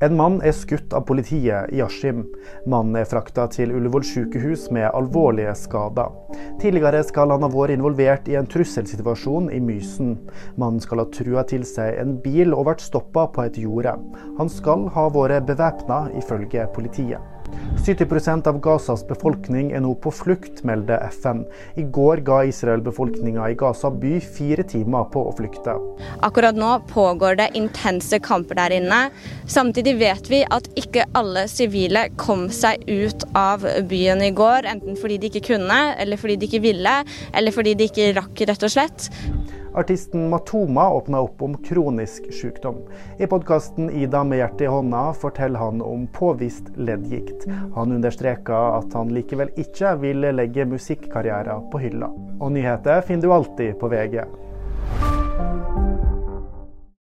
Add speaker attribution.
Speaker 1: En mann er skutt av politiet i Askim. Mannen er frakta til Ullevål sykehus med alvorlige skader. Tidligere skal han ha vært involvert i en trusselsituasjon i Mysen. Mannen skal ha trua til seg en bil og vært stoppa på et jorde. Han skal ha vært bevæpna, ifølge politiet. 70% av Gazas befolkning er nå på flukt, melder FN. I går ga Israel befolkninga i Gaza by fire timer på å flykte.
Speaker 2: Akkurat nå pågår det intense kamper der inne. Samtidig vet vi at ikke alle sivile kom seg ut av byen i går, enten fordi de ikke kunne, eller fordi de ikke ville, eller fordi de ikke rakk, rett og slett.
Speaker 1: Artisten Matoma åpna opp om kronisk sykdom. I podkasten 'Ida med hjertet i hånda' forteller han om påvist leddgikt. Han understreker at han likevel ikke vil legge musikkarrieren på hylla. Og nyheter finner du alltid på VG.